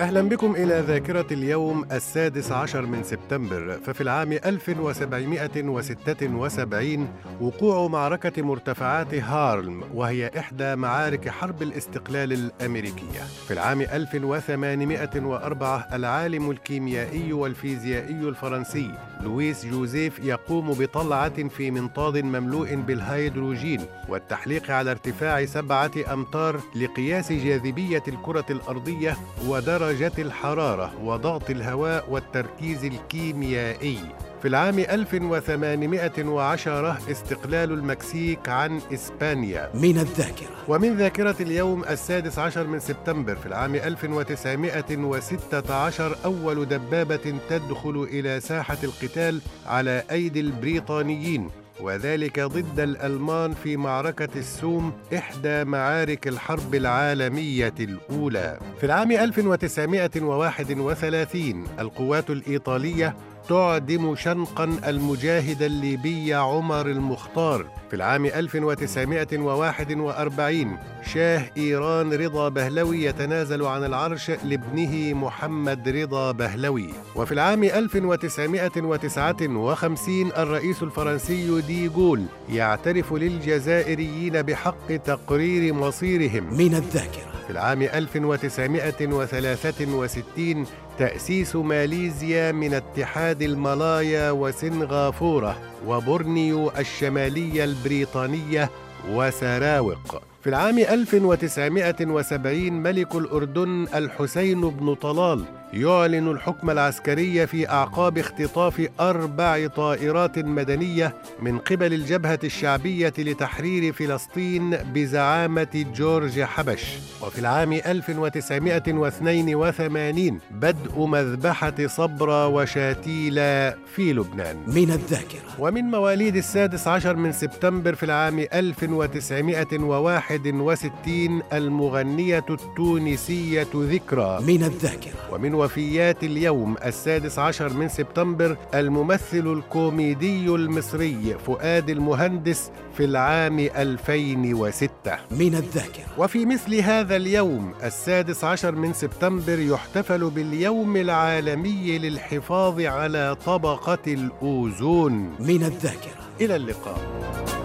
أهلا بكم إلى ذاكرة اليوم السادس عشر من سبتمبر ففي العام 1776 وقوع معركة مرتفعات هارلم وهي إحدى معارك حرب الاستقلال الأمريكية. في العام 1804 العالم الكيميائي والفيزيائي الفرنسي لويس جوزيف يقوم بطلعة في منطاد مملوء بالهيدروجين والتحليق على ارتفاع سبعة أمتار لقياس جاذبية الكرة الأرضية ودرجة الحرارة وضغط الهواء والتركيز الكيميائي. في العام 1810 استقلال المكسيك عن إسبانيا. من الذاكرة. ومن ذاكرة اليوم السادس عشر من سبتمبر في العام 1916 أول دبابة تدخل إلى ساحة القتال على أيدي البريطانيين. وذلك ضد الألمان في معركة السوم إحدى معارك الحرب العالمية الأولى. في العام 1931 القوات الإيطالية تعدم شنقا المجاهد الليبي عمر المختار. في العام 1941 شاه إيران رضا بهلوي يتنازل عن العرش لابنه محمد رضا بهلوي. وفي العام 1959 الرئيس الفرنسي دي جول يعترف للجزائريين بحق تقرير مصيرهم. من الذاكرة. في العام 1963 تأسيس ماليزيا من اتحاد الملايا وسنغافورة وبورنيو الشمالية البريطانية وسراوق. في العام 1970 ملك الأردن الحسين بن طلال يعلن الحكم العسكري في أعقاب اختطاف أربع طائرات مدنية من قبل الجبهة الشعبية لتحرير فلسطين بزعامة جورج حبش. وفي العام 1982 بدء مذبحة صبرا وشاتيلا في لبنان. من الذاكرة. ومن مواليد السادس عشر من سبتمبر في العام 1961 المغنية التونسية ذكرى. من الذاكرة. ومن وفيات اليوم السادس عشر من سبتمبر الممثل الكوميدي المصري فؤاد المهندس في العام 2006 من الذاكرة. وفي مثل هذا اليوم السادس عشر من سبتمبر يحتفل باليوم العالمي للحفاظ على طبقة الأوزون. من الذاكرة. إلى اللقاء.